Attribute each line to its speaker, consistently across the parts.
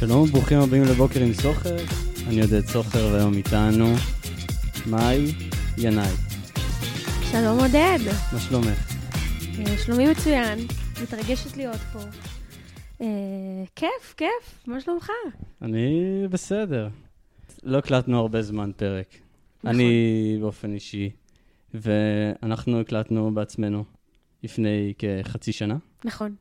Speaker 1: שלום וברוכים הבאים לבוקר עם סוחר, אני עודד סוחר והיום איתנו מאי ינאי.
Speaker 2: שלום עודד,
Speaker 1: מה שלומך?
Speaker 2: אה, שלומי מצוין, מתרגשת להיות פה. אה, כיף, כיף, מה שלומך?
Speaker 1: אני בסדר. לא הקלטנו הרבה זמן פרק.
Speaker 2: נכון.
Speaker 1: אני באופן אישי, ואנחנו הקלטנו בעצמנו לפני כחצי שנה,
Speaker 2: נכון,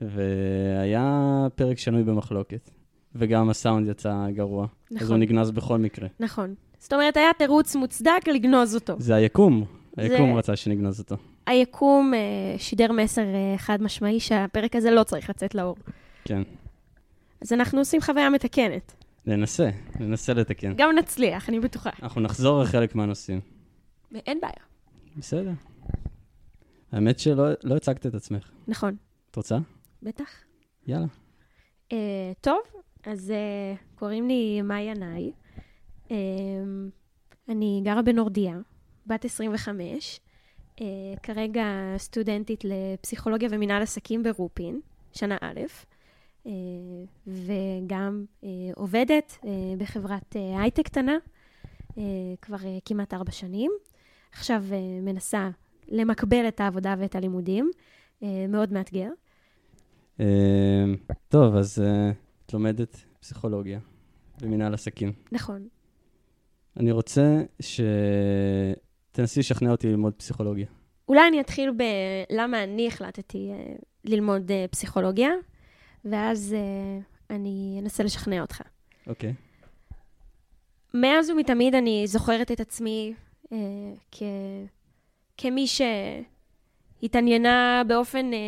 Speaker 1: והיה פרק שנוי במחלוקת, וגם הסאונד יצא גרוע, אז הוא
Speaker 2: נכון,
Speaker 1: נגנז בכל מקרה.
Speaker 2: נכון. זאת אומרת, היה תירוץ מוצדק לגנוז אותו.
Speaker 1: זה היקום, היקום
Speaker 2: זה-
Speaker 1: רצה שנגנז אותו.
Speaker 2: היקום אה, שידר מסר אה, חד משמעי שהפרק הזה לא צריך לצאת לאור.
Speaker 1: כן.
Speaker 2: אז אנחנו עושים חוויה מתקנת.
Speaker 1: ננסה, ננסה לתקן.
Speaker 2: גם נצליח, אני בטוחה.
Speaker 1: אנחנו נחזור לחלק מהנושאים.
Speaker 2: אין בעיה.
Speaker 1: בסדר. האמת שלא לא הצגת את עצמך.
Speaker 2: נכון,
Speaker 1: את רוצה?
Speaker 2: בטח.
Speaker 1: יאללה.
Speaker 2: אה, טוב, אז אה, קוראים לי מאי ינאי. אה, אני גרה בנורדיה, בת 25. אה, כרגע סטודנטית לפסיכולוגיה ומינהל עסקים ברופין, שנה א', אה, וגם אה, עובדת אה, בחברת אה, הייטק קטנה, אה, כבר אה, כמעט ארבע שנים. עכשיו אה, מנסה למקבל את העבודה ואת הלימודים, אה, מאוד מאתגר.
Speaker 1: אה, טוב, אז אה, את לומדת פסיכולוגיה במנהל עסקים.
Speaker 2: נכון.
Speaker 1: אני רוצה שתנסי לשכנע אותי ללמוד פסיכולוגיה.
Speaker 2: אולי אני אתחיל בלמה אני החלטתי אה, ללמוד אה, פסיכולוגיה, ואז אה, אני אנסה לשכנע אותך.
Speaker 1: אוקיי.
Speaker 2: מאז ומתמיד אני זוכרת את עצמי אה, כ... כמי שהתעניינה באופן אה,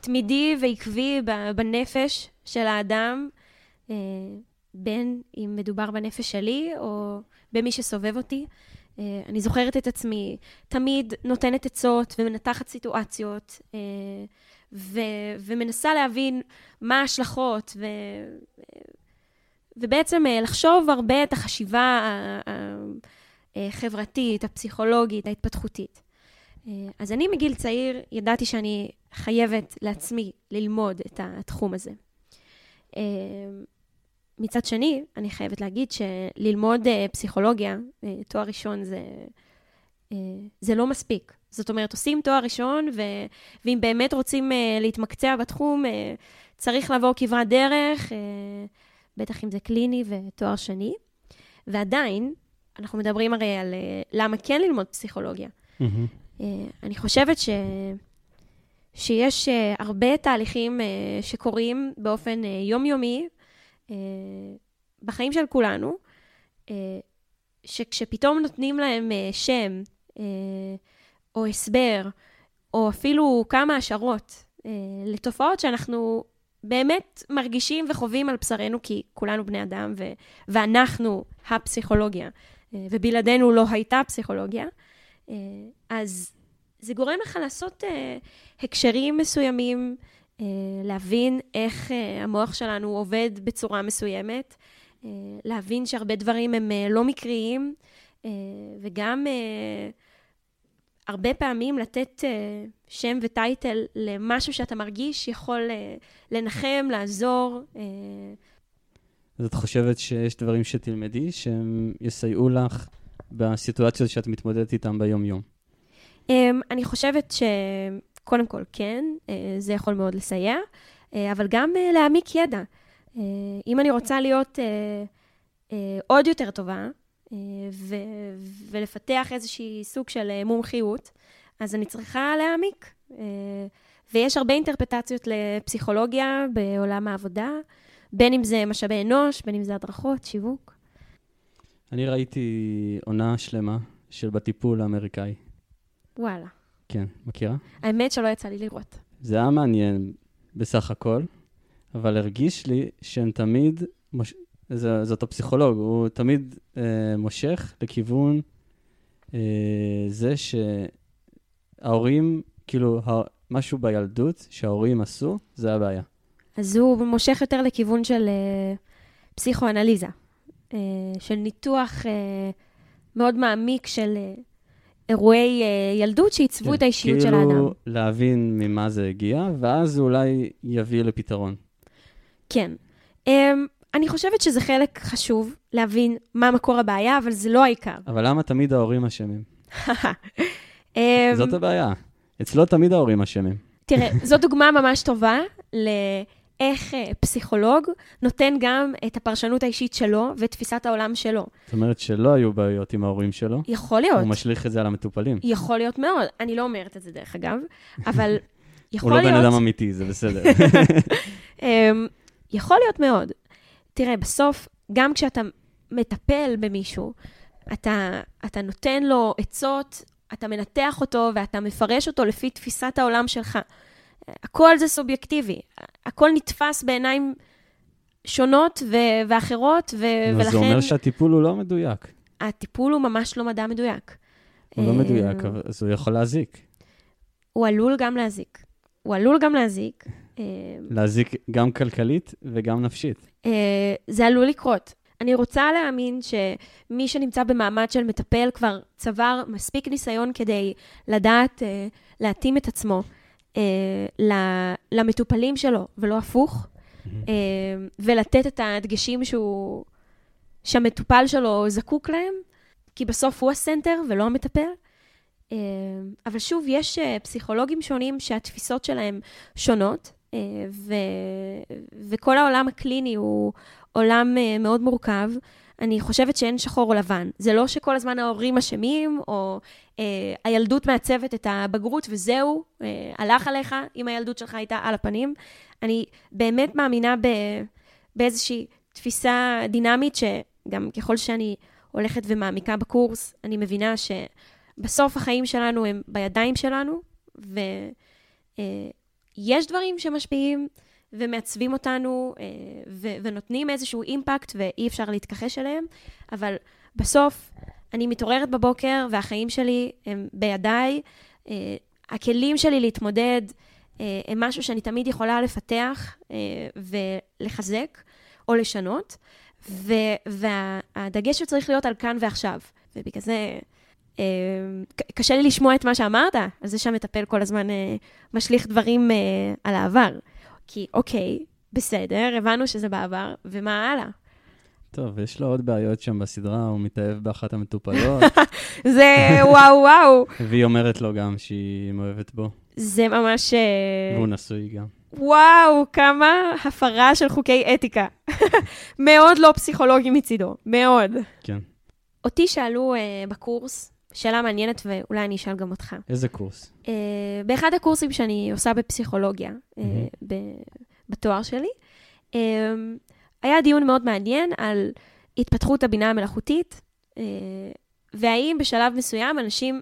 Speaker 2: תמידי ועקבי בנפש של האדם, אה, בין אם מדובר בנפש שלי או במי שסובב אותי. אה, אני זוכרת את עצמי תמיד נותנת עצות ומנתחת סיטואציות, אה, ו- ומנסה להבין מה ההשלכות, ו- ובעצם לחשוב הרבה את החשיבה החברתית, הפסיכולוגית, ההתפתחותית. אז אני מגיל צעיר ידעתי שאני חייבת לעצמי ללמוד את התחום הזה. אה, מצד שני, אני חייבת להגיד שללמוד אה, פסיכולוגיה, אה, תואר ראשון, זה, אה, זה לא מספיק. זאת אומרת, עושים תואר ראשון, ו, ואם באמת רוצים להתמקצע בתחום, צריך לעבור כברת דרך, בטח אם זה קליני ותואר שני. ועדיין, אנחנו מדברים הרי על למה כן ללמוד פסיכולוגיה. אה, אני חושבת ש... שיש אה, הרבה תהליכים אה, שקורים באופן אה, יומיומי בחיים של כולנו, שכשפתאום נותנים להם שם או הסבר, או אפילו כמה השערות לתופעות שאנחנו באמת מרגישים וחווים על בשרנו, כי כולנו בני אדם ו- ואנחנו הפסיכולוגיה, ובלעדינו לא הייתה פסיכולוגיה, אז זה גורם לך לעשות אה, הקשרים מסוימים, אה, להבין איך אה, המוח שלנו עובד בצורה מסוימת, אה, להבין שהרבה דברים הם אה, לא מקריים, אה, וגם אה, הרבה פעמים לתת אה, שם וטייטל למשהו שאתה מרגיש יכול אה, לנחם, לעזור. אה,
Speaker 1: אז את חושבת שיש דברים שתלמדי שהם יסייעו לך בסיטואציות שאת מתמודדת איתן ביום-יום?
Speaker 2: אמ, אני חושבת שקודם כל, כן, אה, זה יכול מאוד לסייע, אה, אבל גם אה, להעמיק ידע. אם אני רוצה להיות עוד יותר טובה, ו- ולפתח איזושהי סוג של מומחיות, אז אני צריכה להעמיק. ויש הרבה אינטרפטציות לפסיכולוגיה בעולם העבודה, בין אם זה משאבי אנוש, בין אם זה הדרכות, שיווק.
Speaker 1: אני ראיתי עונה שלמה של בטיפול האמריקאי.
Speaker 2: וואלה.
Speaker 1: כן, מכירה?
Speaker 2: האמת שלא יצא לי לראות.
Speaker 1: זה היה מעניין בסך הכל, אבל הרגיש לי שהם תמיד, מוש... זה, זה אותו פסיכולוג, הוא תמיד אה, מושך לכיוון אה, זה שההורים, כאילו, ה... משהו בילדות שההורים עשו, זה הבעיה.
Speaker 2: אז הוא מושך יותר לכיוון של uh, פסיכואנליזה, uh, של ניתוח uh, מאוד מעמיק של uh, אירועי uh, ילדות שעיצבו את האישיות של האדם.
Speaker 1: כאילו להבין ממה זה הגיע, ואז זה אולי יביא לפתרון.
Speaker 2: כן. אמ, אני חושבת שזה חלק חשוב להבין מה מקור הבעיה, אבל זה לא העיקר.
Speaker 1: אבל למה תמיד ההורים אשמים?
Speaker 2: אמ,
Speaker 1: זאת הבעיה. אצלו תמיד ההורים אשמים.
Speaker 2: תראה, זו דוגמה ממש טובה לאיך אה, פסיכולוג נותן גם את הפרשנות האישית שלו ותפיסת העולם שלו.
Speaker 1: זאת אומרת שלא היו בעיות עם ההורים שלו,
Speaker 2: יכול להיות,
Speaker 1: הוא משליך את זה על המטופלים.
Speaker 2: יכול להיות מאוד. אני לא אומרת את זה דרך אגב, אבל יכול
Speaker 1: הוא לא
Speaker 2: להיות...
Speaker 1: בן אדם אמיתי, זה בסדר.
Speaker 2: אמ, יכול להיות מאוד. תראה, בסוף, גם כשאתה מטפל במישהו, אתה, אתה נותן לו עצות, אתה מנתח אותו ואתה מפרש אותו לפי תפיסת העולם שלך. הכל זה סובייקטיבי, הכל נתפס בעיניים שונות ו- ואחרות, ו- ולכן
Speaker 1: זה אומר שהטיפול הוא לא מדויק.
Speaker 2: הטיפול הוא ממש לא מדע מדויק.
Speaker 1: הוא לא
Speaker 2: אה,
Speaker 1: מדויק, אבל- אז הוא יכול להזיק.
Speaker 2: הוא עלול גם להזיק. הוא עלול גם להזיק. אה,
Speaker 1: להזיק גם כלכלית וגם נפשית.
Speaker 2: אה, זה עלול לקרות. אני רוצה להאמין שמי שנמצא במעמד של מטפל כבר צבר מספיק ניסיון כדי לדעת להתאים את עצמו למטופלים שלו, ולא הפוך, אה, ולתת את הדגשים שהוא, שהמטופל שלו זקוק להם, כי בסוף הוא הסנטר ולא המטפל. אה, אבל שוב, יש אה, פסיכולוגים שונים שהתפיסות שלהם שונות, אה, ו... וכל העולם הקליני הוא עולם אה, מאוד מורכב. אני חושבת שאין שחור או לבן. זה לא שכל הזמן ההורים אשמים, או אה, הילדות מעצבת את הבגרות וזהו, אה, הלך עליך אם הילדות שלך הייתה על הפנים. אני באמת מאמינה ב... באיזושהי תפיסה דינמית, שגם ככל שאני הולכת ומעמיקה בקורס, אני מבינה שבסוף החיים שלנו הם בידיים שלנו, ויש דברים שמשפיעים ומעצבים אותנו אה, ו- ונותנים איזשהו אימפקט ואי אפשר להתכחש אליהם, אבל בסוף אני מתעוררת בבוקר והחיים שלי הם בידיי. אה, הכלים שלי להתמודד אה, הם משהו שאני תמיד יכולה לפתח ולחזק או לשנות, ו- והדגש הוא צריך להיות על כאן ועכשיו. ובגלל זה קשה לי לשמוע את מה שאמרת, על זה שהמטפל כל הזמן משליך דברים על העבר. כי אוקיי, בסדר, הבנו שזה בעבר, ומה הלאה?
Speaker 1: טוב, יש לו עוד בעיות שם בסדרה, הוא מתאהב באחת המטופלות,
Speaker 2: זה וואו וואו,
Speaker 1: והיא אומרת לו גם שהיא מאוהבת בו,
Speaker 2: זה ממש... אה,
Speaker 1: והוא נשוי גם.
Speaker 2: וואו, כמה הפרה של חוקי אתיקה. מאוד לא פסיכולוגי מצידו, מאוד.
Speaker 1: כן.
Speaker 2: אותי שאלו uh, בקורס, שאלה מעניינת ואולי אני אשאל גם אותך.
Speaker 1: איזה קורס?
Speaker 2: Uh, באחד הקורסים שאני עושה בפסיכולוגיה, uh. ב- בתואר שלי, uh, היה דיון מאוד מעניין על התפתחות הבינה המלאכותית, uh, והאם בשלב מסוים אנשים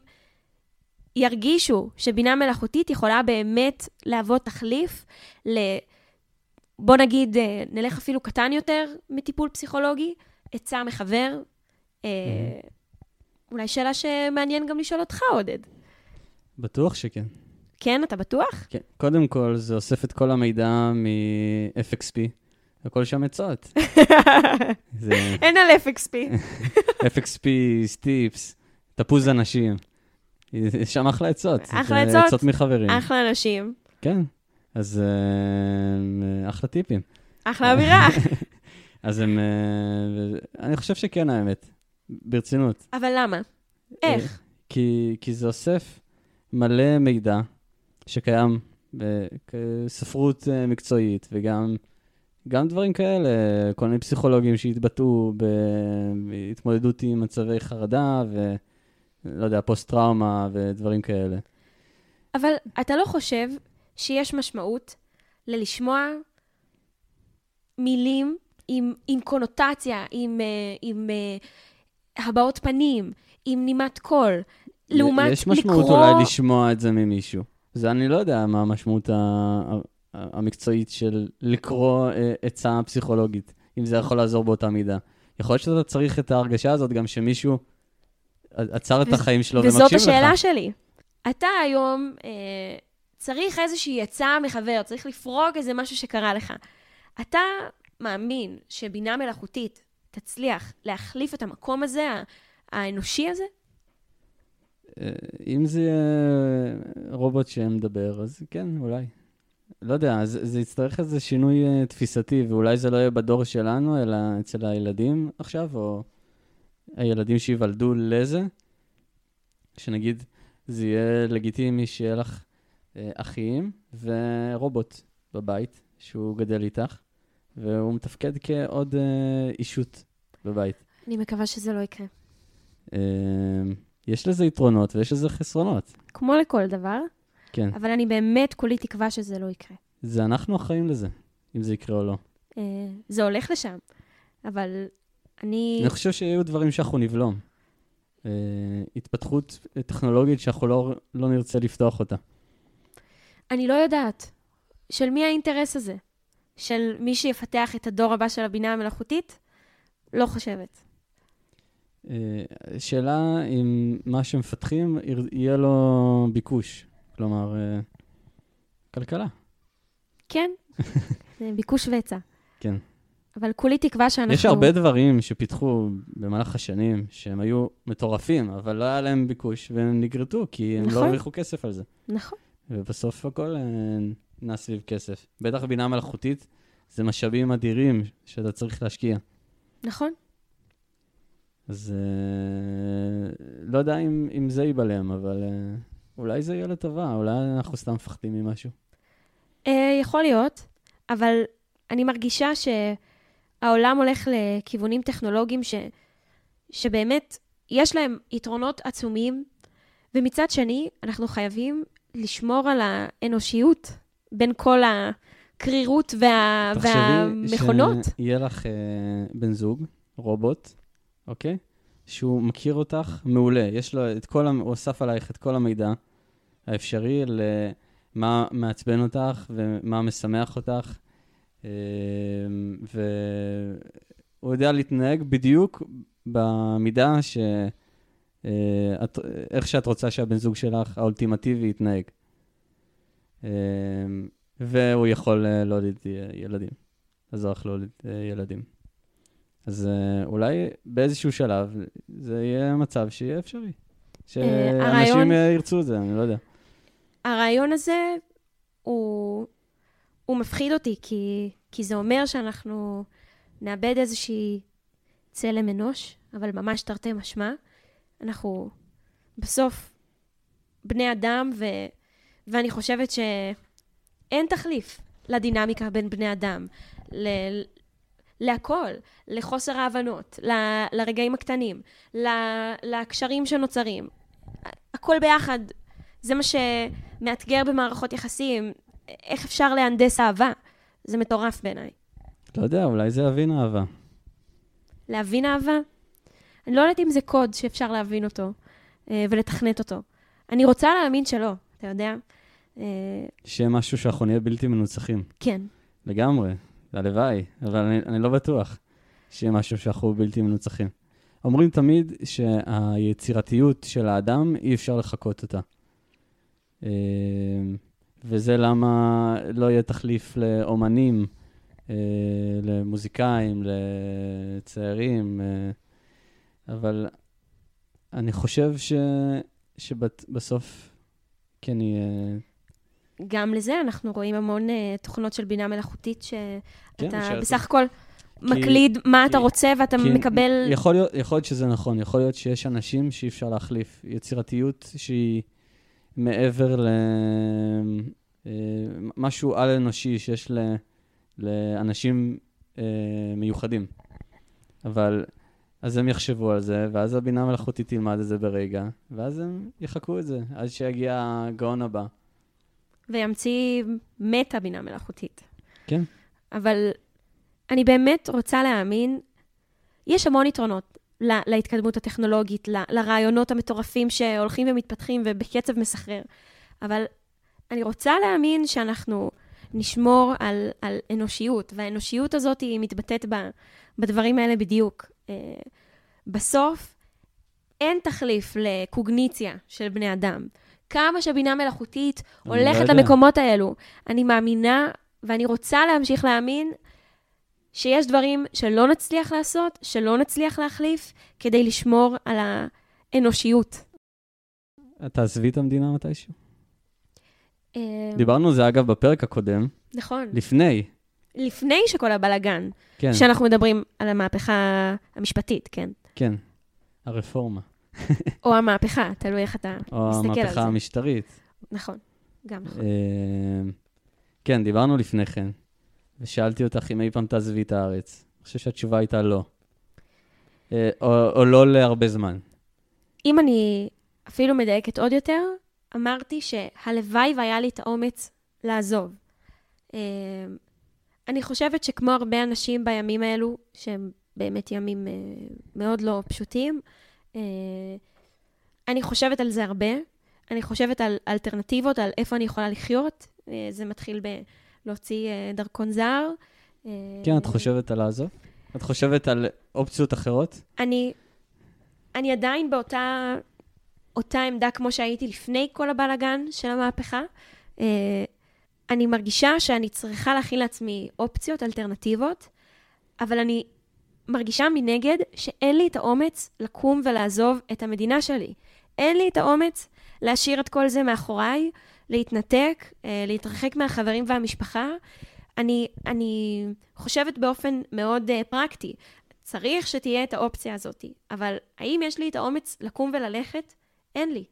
Speaker 2: ירגישו שבינה מלאכותית יכולה באמת להוות תחליף ל... בוא נגיד, אה, נלך אפילו קטן יותר מטיפול פסיכולוגי, עצה מחבר. אה, אולי שאלה שמעניין גם לשאול אותך, עודד.
Speaker 1: בטוח שכן.
Speaker 2: כן, אתה בטוח?
Speaker 1: כן. קודם כל, זה אוסף את כל המידע מ-FXP, הכל שם עצות. זה
Speaker 2: אין על FXP.
Speaker 1: FXP, סטיפס, תפוז אנשים. יש שם אחלה עצות.
Speaker 2: אחלה עצות.
Speaker 1: עצות מחברים.
Speaker 2: אחלה אנשים,
Speaker 1: כן. אז אה, אחלה טיפים.
Speaker 2: אחלה אווירה.
Speaker 1: אז הם... אה, אני חושב שכן, האמת. ברצינות.
Speaker 2: אבל למה? איך?
Speaker 1: אה, כי, כי זה אוסף מלא מידע שקיים בספרות אה, מקצועית, וגם גם דברים כאלה, כל מיני פסיכולוגים שהתבטאו בהתמודדות עם מצבי חרדה, ולא יודע, פוסט-טראומה ודברים כאלה.
Speaker 2: אבל אתה לא חושב שיש משמעות ללשמוע מילים עם, עם קונוטציה, עם, אה, עם אה, הבעות פנים, עם נימת קול, לעומת
Speaker 1: יש משמעות
Speaker 2: לקרוא...
Speaker 1: אולי לשמוע את זה ממישהו. זה אני לא יודע מה המשמעות ה- המקצועית של לקרוא אה, עצה פסיכולוגית, אם זה יכול לעזור באותה מידה. יכול להיות שאתה צריך את ההרגשה הזאת גם שמישהו עצר את החיים שלו
Speaker 2: וזאת
Speaker 1: ומקשיב לך.
Speaker 2: השאלה שלי. אתה היום אה, צריך איזושהי עצה מחבר, צריך לפרוק איזה משהו שקרה לך. אתה מאמין שבינה מלאכותית תצליח להחליף את המקום הזה, האנושי הזה?
Speaker 1: אה, אם זה יהיה רובוט שמדבר, אז כן, אולי. לא יודע, זה, זה יצטרך איזה שינוי uh, תפיסתי, ואולי זה לא יהיה בדור שלנו, אלא אצל הילדים עכשיו, או הילדים שייוולדו לזה, שנגיד זה יהיה לגיטימי שיהיה לך אחים ורובוט בבית, שהוא גדל איתך, והוא מתפקד כעוד uh, אישות בבית.
Speaker 2: אני מקווה שזה לא יקרה.
Speaker 1: Uh, יש לזה יתרונות ויש לזה חסרונות.
Speaker 2: כמו לכל דבר,
Speaker 1: כן.
Speaker 2: אבל אני באמת כולי תקווה שזה לא יקרה.
Speaker 1: זה אנחנו אחראים לזה, אם זה יקרה או לא.
Speaker 2: אה, זה הולך לשם, אבל אני...
Speaker 1: אני חושב שיהיו דברים שאנחנו נבלום. אה, התפתחות טכנולוגית שאנחנו לא, לא נרצה לפתוח אותה.
Speaker 2: אני לא יודעת. של מי האינטרס הזה? של מי שיפתח את הדור הבא של הבינה המלאכותית? לא חושבת.
Speaker 1: אה, שאלה אם מה שמפתחים יהיה לו ביקוש. כלומר, אה, כלכלה.
Speaker 2: כן, ביקוש והיצע.
Speaker 1: כן.
Speaker 2: אבל כולי תקווה שאנחנו...
Speaker 1: יש הרבה דברים שפיתחו במהלך השנים, שהם היו מטורפים, אבל לא היה להם ביקוש, והם נגרטו, כי הם לא
Speaker 2: נכון.
Speaker 1: הרוויחו כסף על זה.
Speaker 2: נכון.
Speaker 1: ובסוף הכל אה, נע סביב כסף. בטח בינה מלאכותית, זה משאבים אדירים שאתה צריך להשקיע.
Speaker 2: נכון.
Speaker 1: אז אה, לא יודע אם, אם זה ייבלם, אבל אה, אולי זה יהיה לטובה, אולי אנחנו סתם מפחדים ממשהו.
Speaker 2: אה, יכול להיות, אבל אני מרגישה שהעולם הולך לכיוונים טכנולוגיים ש... שבאמת יש להם יתרונות עצומים, ומצד שני, אנחנו חייבים לשמור על האנושיות בין כל הקרירות וה... והמכונות.
Speaker 1: תחשבי שיהיה לך אה, בן זוג, רובוט, אוקיי? שהוא מכיר אותך מעולה. יש לו את כל, הוא אסף עלייך את כל המידע האפשרי למה מעצבן אותך ומה משמח אותך. אה, והוא יודע להתנהג בדיוק במידה ש... אה, את, איך שאת רוצה שהבן זוג שלך, האולטימטיבי, יתנהג. אה, והוא יכול אה, להוליד אה, ילדים, לך להוליד אה, ילדים. אז אולי באיזשהו שלב זה יהיה מצב שיהיה אפשרי. שאנשים ירצו את זה, אני לא יודע.
Speaker 2: הרעיון הזה הוא, הוא מפחיד אותי, כי, כי זה אומר שאנחנו נאבד איזושהי צלם אנוש, אבל ממש תרתי משמע. אנחנו בסוף בני אדם, ו, ואני חושבת שאין תחליף לדינמיקה בין בני אדם, ל, להכל, לחוסר ההבנות, ל- לרגעים הקטנים, ל- לקשרים שנוצרים. הכל ביחד זה מה שמאתגר במערכות יחסים. איך אפשר להנדס אהבה? זה מטורף בעיניי.
Speaker 1: לא יודע, אולי זה יבין אהבה.
Speaker 2: להבין אהבה? אני לא יודעת אם זה קוד שאפשר להבין אותו אה, ולתכנת אותו. אני רוצה להאמין שלא, אתה יודע? אה,
Speaker 1: שיהיה משהו שאנחנו נהיה בלתי מנוצחים.
Speaker 2: כן.
Speaker 1: לגמרי, הלוואי, אבל אני, אני לא בטוח שיהיה משהו שאנחנו בלתי מנוצחים. אומרים תמיד שהיצירתיות של האדם, אי אפשר לחקות אותה. אה, וזה למה לא יהיה תחליף לאומנים, אה, למוזיקאים, לצעירים, אה, אבל אני חושב ש, שבסוף כן יהיה...
Speaker 2: גם לזה אנחנו רואים המון אה, תוכנות של בינה מלאכותית,
Speaker 1: כן,
Speaker 2: שאתה
Speaker 1: שאת-
Speaker 2: בסך הכל מקליד מה אתה
Speaker 1: כי-
Speaker 2: רוצה ואתה
Speaker 1: כי
Speaker 2: מקבל...
Speaker 1: יכול להיות, יכול להיות שזה נכון, יכול להיות שיש אנשים שאי אפשר להחליף. יצירתיות שהיא מעבר למשהו על-אנושי שיש ל, לאנשים אה, מיוחדים. אבל, אז הם יחשבו על זה, ואז הבינה המלאכותית תלמד את זה ברגע, ואז הם יחקו את זה, עד שיגיע הגאון הבא.
Speaker 2: וימציא מטה בינה מלאכותית.
Speaker 1: כן.
Speaker 2: אבל אני באמת רוצה להאמין, יש המון יתרונות לה, להתקדמות הטכנולוגית, ל, לרעיונות המטורפים שהולכים ומתפתחים ובקצב מסחרר, אבל אני רוצה להאמין שאנחנו נשמור על, על אנושיות, והאנושיות הזאת היא מתבטאת ב, בדברים האלה בדיוק. אה, בסוף, אין תחליף לקוגניציה של בני אדם. כמה שבינה מלאכותית
Speaker 1: לא
Speaker 2: הולכת
Speaker 1: יודע.
Speaker 2: למקומות האלו. אני מאמינה, ואני רוצה להמשיך להאמין, שיש דברים שלא נצליח לעשות, שלא נצליח להחליף, כדי לשמור על האנושיות.
Speaker 1: את תעזבי את המדינה מתישהו?
Speaker 2: אה,
Speaker 1: דיברנו על זה, אגב, בפרק הקודם,
Speaker 2: נכון.
Speaker 1: לפני,
Speaker 2: לפני שכל הבלגן,
Speaker 1: כן,
Speaker 2: כשאנחנו מדברים על המהפכה המשפטית, כן?
Speaker 1: כן, הרפורמה,
Speaker 2: או המהפכה, תלוי איך אתה
Speaker 1: או
Speaker 2: מסתכל על
Speaker 1: המהפכה
Speaker 2: זה.
Speaker 1: המשטרית.
Speaker 2: נכון, גם נכון.
Speaker 1: אה, כן, דיברנו לפני כן, ושאלתי אותך אם אי פעם תעזבי את הארץ. אני חושב שהתשובה הייתה לא. אה, או, או לא להרבה זמן.
Speaker 2: אם אני אפילו מדייקת עוד יותר, אמרתי שהלוואי והיה לי את האומץ לעזוב. אני חושבת שכמו הרבה אנשים בימים האלו, שהם באמת ימים אה, מאוד לא פשוטים, אה, אני חושבת על זה הרבה. אני חושבת על אלטרנטיבות, על איפה אני יכולה לחיות. אה, זה מתחיל בלהוציא דרכון זר.
Speaker 1: כן, את חושבת על לעזוב? את חושבת על אופציות אחרות?
Speaker 2: אני, אני עדיין באותה אותה עמדה כמו שהייתי לפני כל הבלagן של המהפכה. אה, אני מרגישה שאני צריכה להכין לעצמי אופציות, אלטרנטיבות, אבל אני מרגישה מנגד שאין לי את האומץ לקום ולעזוב את המדינה שלי. אין לי את האומץ להשאיר את כל זה מאחוריי, להתנתק, אה, להתרחק מהחברים והמשפחה. אני, אני חושבת באופן מאוד uh, פרקטי, צריך שתהיה את האופציה הזאת, אבל האם יש לי את האומץ לקום וללכת? אין לי.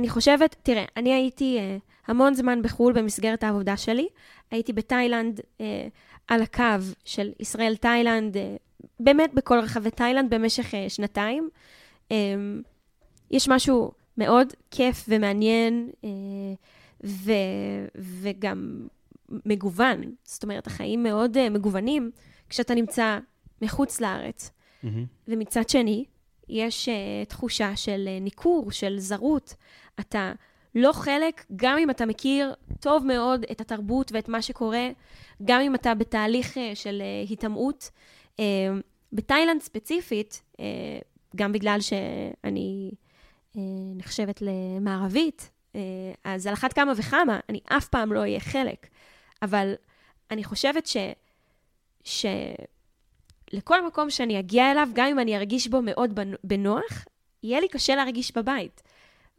Speaker 2: אני חושבת, תראה, אני הייתי uh, המון זמן בחו"ל במסגרת העבודה שלי. הייתי בתאילנד uh, על הקו של ישראל-תאילנד, uh, באמת בכל רחבי תאילנד במשך uh, שנתיים. Um, יש משהו מאוד כיף ומעניין, uh, ו, וגם מגוון. זאת אומרת, החיים מאוד uh, מגוונים כשאתה נמצא מחוץ לארץ. ומצד שני, יש uh, תחושה של uh, ניכור, של זרות. אתה לא חלק, גם אם אתה מכיר טוב מאוד את התרבות ואת מה שקורה, גם אם אתה בתהליך uh, של היטמעות. Uh, בתאילנד ספציפית, גם בגלל שאני נחשבת למערבית, אז על אחת כמה וכמה, אני אף פעם לא אהיה חלק. אבל אני חושבת ש... ש... לכל מקום שאני אגיע אליו, גם אם אני ארגיש בו מאוד בנוח, יהיה לי קשה להרגיש בבית.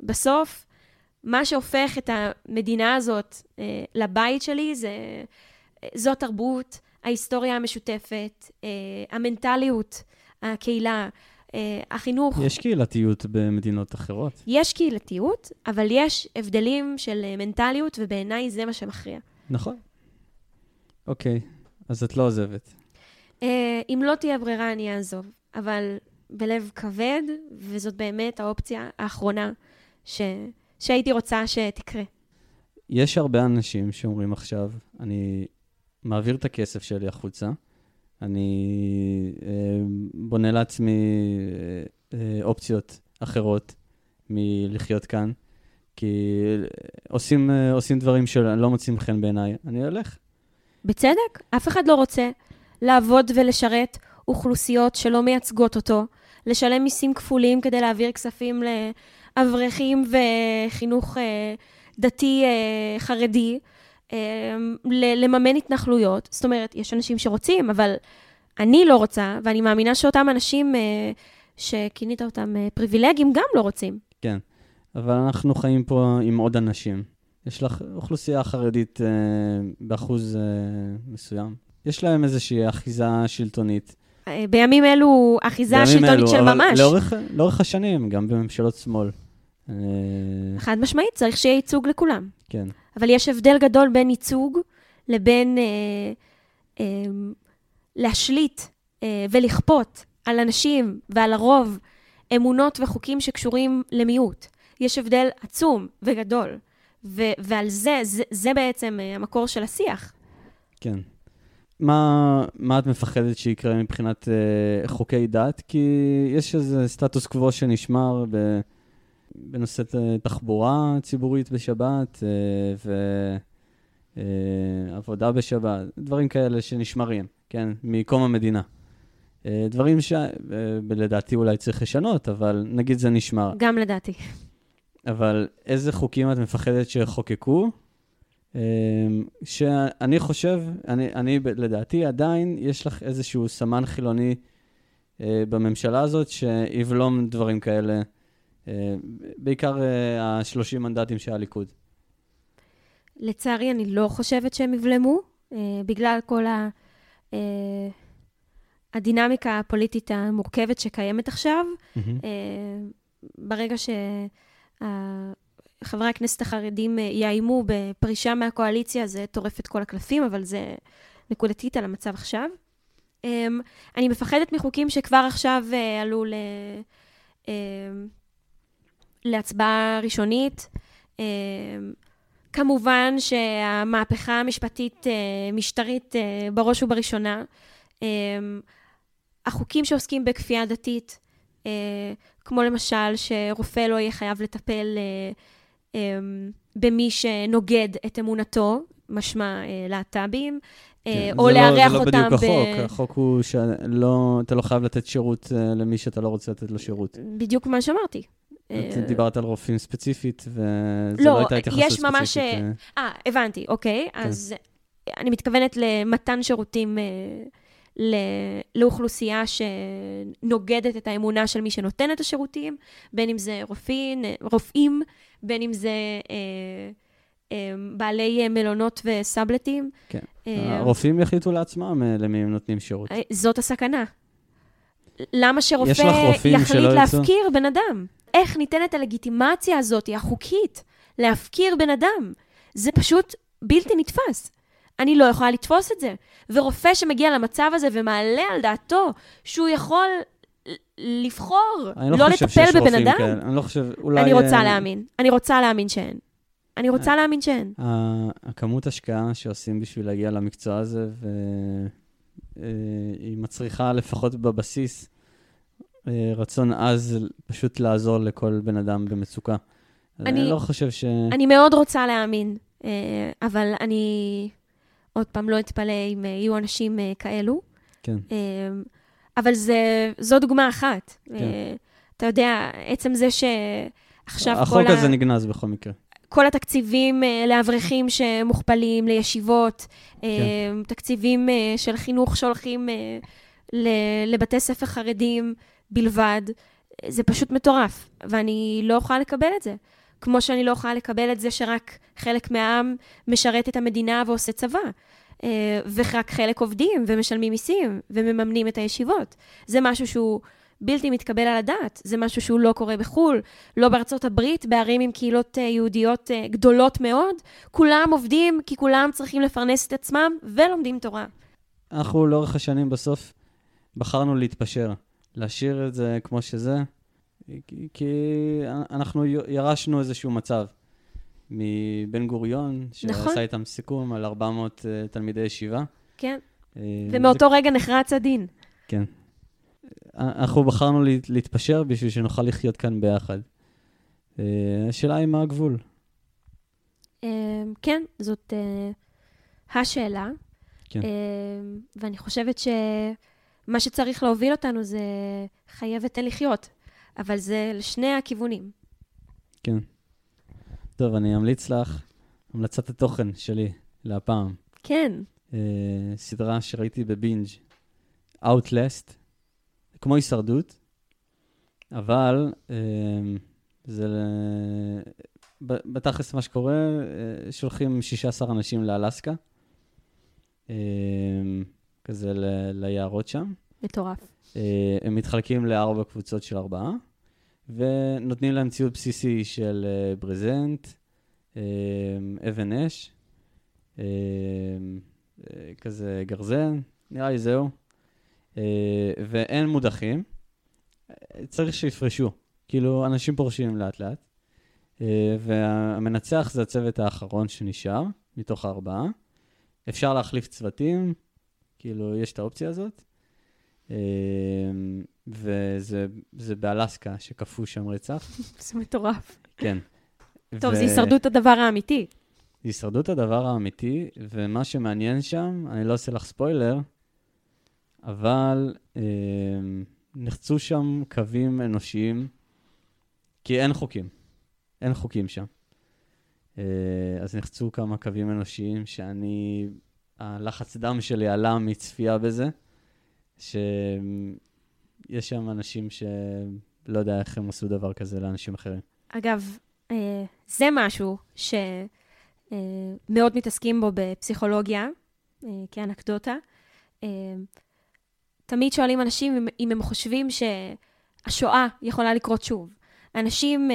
Speaker 2: בסוף, מה שהופך את המדינה הזאת אה, לבית שלי זה, זו תרבות, ההיסטוריה המשותפת, אה, המנטליות, הקהילה, אה, החינוך.
Speaker 1: יש קהילתיות במדינות אחרות.
Speaker 2: יש קהילתיות, אבל יש הבדלים של אה, מנטליות, ובעיניי זה מה שמכריע.
Speaker 1: נכון. אוקיי, אז את לא עוזבת.
Speaker 2: אה, אם לא תהיה ברירה, אני אעזוב. אבל בלב כבד, וזאת באמת האופציה האחרונה ש... שהייתי רוצה שתקרה.
Speaker 1: יש הרבה אנשים שאומרים עכשיו, אני מעביר את הכסף שלי החוצה, אני אה, בונה לעצמי אה, אה, אופציות אחרות מלחיות כאן, כי עושים, אה, עושים דברים שלא מוצאים חן בעיניי, אני אלך.
Speaker 2: בצדק, אף אחד לא רוצה לעבוד ולשרת אוכלוסיות שלא מייצגות אותו, לשלם מיסים כפולים כדי להעביר כספים לאברכים וחינוך אה, דתי אה, חרדי, אה, לממן התנחלויות. זאת אומרת, יש אנשים שרוצים, אבל אני לא רוצה, ואני מאמינה שאותם אנשים שכינית אותם פריבילגיים גם לא רוצים.
Speaker 1: כן, אבל אנחנו חיים פה עם עוד אנשים. יש לך אוכלוסייה חרדית באחוז מסוים. יש להם איזושהי אחיזה שלטונית.
Speaker 2: אה, בימים אלו, אחיזה שלטונית של ממש.
Speaker 1: לאורך, לאורך השנים, גם בממשלות שמאל. אה,
Speaker 2: חד משמעית, צריך שיהיה ייצוג לכולם.
Speaker 1: כן.
Speaker 2: אבל יש הבדל גדול בין ייצוג לבין אה, אה, להשליט אה, ולכפות על אנשים ועל הרוב אמונות וחוקים שקשורים למיעוט. יש הבדל עצום וגדול, ו- ועל זה, זה, זה בעצם אה, המקור של השיח.
Speaker 1: כן. מה, מה את מפחדת שיקרה מבחינת אה, חוקי דת? כי יש איזה סטטוס קוו שנשמר ב, בנושא תחבורה ציבורית בשבת אה, ועבודה בשבת, דברים כאלה שנשמרים, כן, מקום המדינה. אה, דברים שלדעתי אולי צריך לשנות, אבל נגיד זה נשמר.
Speaker 2: גם לדעתי.
Speaker 1: אבל איזה חוקים את מפחדת שיחוקקו? אמ, שאני חושב, אני, אני לדעתי עדיין יש לך איזשהו סמן חילוני אה, בממשלה הזאת שיבלום דברים כאלה, אה, בעיקר ה-30 מנדטים של הליכוד.
Speaker 2: לצערי, אני לא חושבת שהם יבלמו, אה, בגלל כל ה... אה, הדינמיקה הפוליטית המורכבת שקיימת עכשיו. אה, ברגע שחברי הכנסת החרדים אה, יאיימו בפרישה מהקואליציה, זה טורף את כל הקלפים, אבל זה נקודתית על המצב עכשיו. אה, אני מפחדת מחוקים שכבר עכשיו אה, עלו ל... אה, להצבעה ראשונית. אה, כמובן שהמהפכה המשפטית-משטרית בראש ובראשונה. אה, החוקים שעוסקים בכפייה דתית, אה, כמו למשל שרופא לא יהיה חייב לטפל אה, במי שנוגד את אמונתו, משמע אה, להט"בים, אה,
Speaker 1: כן,
Speaker 2: או
Speaker 1: זה לא-
Speaker 2: לארח
Speaker 1: זה לא
Speaker 2: אותם
Speaker 1: בדיוק
Speaker 2: ב...
Speaker 1: החוק, החוק הוא שאתה לא חייב לתת שירות אה, למי שאתה לא רוצה לתת לו שירות.
Speaker 2: בדיוק מה שאמרתי.
Speaker 1: את דיברת על רופאים ספציפית, וזו
Speaker 2: לא,
Speaker 1: לא הייתה התייחסות
Speaker 2: יש
Speaker 1: ספציפית.
Speaker 2: ממש,
Speaker 1: אה,
Speaker 2: הבנתי, אוקיי.
Speaker 1: כן.
Speaker 2: אז אני מתכוונת למתן שירותים אה, לאוכלוסייה שנוגדת את האמונה של מי שנותן את השירותים, בין אם זה רופאים, רופאים בין אם זה אה, אה, בעלי מלונות וסאבלטים.
Speaker 1: כן.
Speaker 2: אה,
Speaker 1: הרופאים יחליטו לעצמם אה, למי הם נותנים שירות.
Speaker 2: אה, זאת הסכנה. למה שרופא יחליט? להפקיר בן אדם? איך ניתנת הלגיטימציה הזאת, החוקית, להפקיר בן אדם? זה פשוט בלתי נתפס. אני לא יכולה לתפוס את זה. ורופא שמגיע למצב הזה ומעלה על דעתו שהוא יכול לבחור לא,
Speaker 1: לא
Speaker 2: לטפל בבן אדם,
Speaker 1: כאלה. אני לא חושב, אולי...
Speaker 2: אני רוצה
Speaker 1: אה,
Speaker 2: להאמין. אני רוצה להאמין שאין. אני רוצה להאמין שאין.
Speaker 1: הכמות השקעה שעושים בשביל להגיע למקצוע הזה, והיא מצריכה לפחות בבסיס אה, רצון עז פשוט לעזור לכל בן אדם במצוקה. אני
Speaker 2: אני-
Speaker 1: לא חושב ש...
Speaker 2: אני מאוד רוצה להאמין, אה, אבל אני עוד פעם לא אתפלא אם אה, יהיו אנשים אה, כאלו.
Speaker 1: כן.
Speaker 2: אה, אבל זה, זו דוגמה אחת.
Speaker 1: כן.
Speaker 2: אתה יודע, עצם זה שעכשיו
Speaker 1: החוק
Speaker 2: כל,
Speaker 1: הזה
Speaker 2: ה,
Speaker 1: נגנז בכל מקרה.
Speaker 2: כל התקציבים לאברכים שמוכפלים, לישיבות,
Speaker 1: כן.
Speaker 2: תקציבים של חינוך שהולכים לבתי ספר חרדים בלבד, זה פשוט מטורף, ואני לא יכולה לקבל את זה. כמו שאני לא יכולה לקבל את זה שרק חלק מהעם משרת את המדינה ועושה צבא. אה, ורק חלק עובדים ומשלמים מיסים ומממנים את הישיבות. זה משהו שהוא בלתי מתקבל על הדעת. זה משהו שהוא לא קורה בחו"ל, לא בארצות הברית, בערים עם קהילות אה, יהודיות אה, גדולות מאוד. כולם עובדים כי כולם צריכים לפרנס את עצמם ולומדים תורה.
Speaker 1: אנחנו לאורך השנים בסוף בחרנו להתפשר, להשאיר את זה כמו שזה, כי, אנחנו ירשנו איזשהו מצב מבן גוריון, שעשה
Speaker 2: נכון.
Speaker 1: איתם סיכום על 400 uh, תלמידי ישיבה.
Speaker 2: כן.
Speaker 1: אה,
Speaker 2: ומאותו רגע נחרץ הדין.
Speaker 1: כן. אנחנו בחרנו להת- להתפשר בשביל שנוכל לחיות כאן ביחד. אה, השאלה היא מה הגבול.
Speaker 2: אה, כן, זאת אה, השאלה.
Speaker 1: כן.
Speaker 2: אה, ואני חושבת שמה שצריך להוביל אותנו זה חיה ותן לחיות. אבל זה לשני הכיוונים.
Speaker 1: כן. טוב, אני אמליץ לך המלצת התוכן שלי להפעם.
Speaker 2: כן,
Speaker 1: אה, סדרה שראיתי בבינג', Outlast, כמו הישרדות, אבל אה, זה... בתכלס מה שקורה, אה, שולחים 16 אנשים לאלסקה, אה, כזה ל- ליערות שם.
Speaker 2: מטורף.
Speaker 1: אה, הם מתחלקים לארבע קבוצות של ארבעה, ונותנים להם ציוד בסיסי של אה, ברזנט, אה, אבן אש, כזה גרזן, נראה לי זהו. ואין מודחים, צריך שיפרשו. כאילו, אנשים פורשים לאט-לאט. והמנצח זה הצוות האחרון שנשאר, מתוך הארבעה. אפשר להחליף צוותים, כאילו, יש את האופציה הזאת. אה, וזה זה באלסקה, שכפו שם רצח.
Speaker 2: זה מטורף.
Speaker 1: כן.
Speaker 2: טוב,
Speaker 1: ו-
Speaker 2: זה הישרדות הדבר האמיתי.
Speaker 1: הישרדות הדבר האמיתי, ומה שמעניין שם, אני לא עושה לך ספוילר, אבל אה, נחצו שם קווים אנושיים, כי אין חוקים. אין חוקים שם. אה, אז נחצו כמה קווים אנושיים שאני, הלחץ דם שלי עלה מצפייה בזה, שיש שם אנשים שלא יודע איך הם עשו דבר כזה לאנשים אחרים.
Speaker 2: אגב, אה, זה משהו ש... אה, מתעסקים בו בפסיכולוגיה, אה, כאנקדוטה. תמיד שואלים אנשים אם, הם חושבים שהשואה יכולה לקרות שוב. אנשים,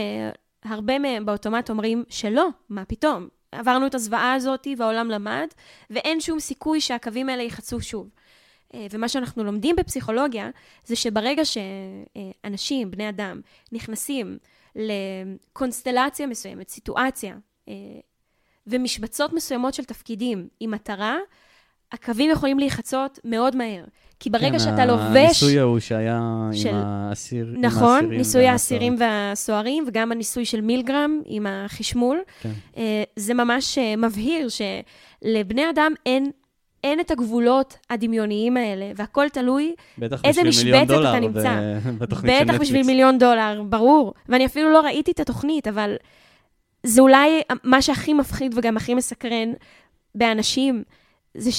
Speaker 2: הרבה מהם באוטומט אומרים שלא, מה פתאום? עברנו את הזוועה הזאת והעולם למד, ואין שום סיכוי שהקווים האלה ייחצו שוב. אה, ומה שאנחנו לומדים בפסיכולוגיה, זה שברגע שאנשים, בני אדם, נכנסים לקונסטלציה מסוימת, סיטואציה, אה, ומשבצות מסוימות של תפקידים עם מטרה, הקווים יכולים להיחצות מאוד מהר. כי ברגע
Speaker 1: כן,
Speaker 2: שאתה לובש...
Speaker 1: הניסוי ההוא שהיה
Speaker 2: של-
Speaker 1: עם האסיר, עם
Speaker 2: נכון,
Speaker 1: האסירים
Speaker 2: ניסוי. האסירים והסוהרים, וגם הניסוי של מילגרם עם החשמול.
Speaker 1: כן.
Speaker 2: אה, זה ממש מבהיר שלבני אדם אין, אין את הגבולות הדמיוניים האלה, והכל תלוי איזה משבצת אתה נמצא.
Speaker 1: ב-
Speaker 2: בטח. בשביל מיליון דולר, ברור. ואני אפילו לא ראיתי את התוכנית, אבל זה אולי מה שהכי מפחיד וגם הכי מסקרן באנשים, זה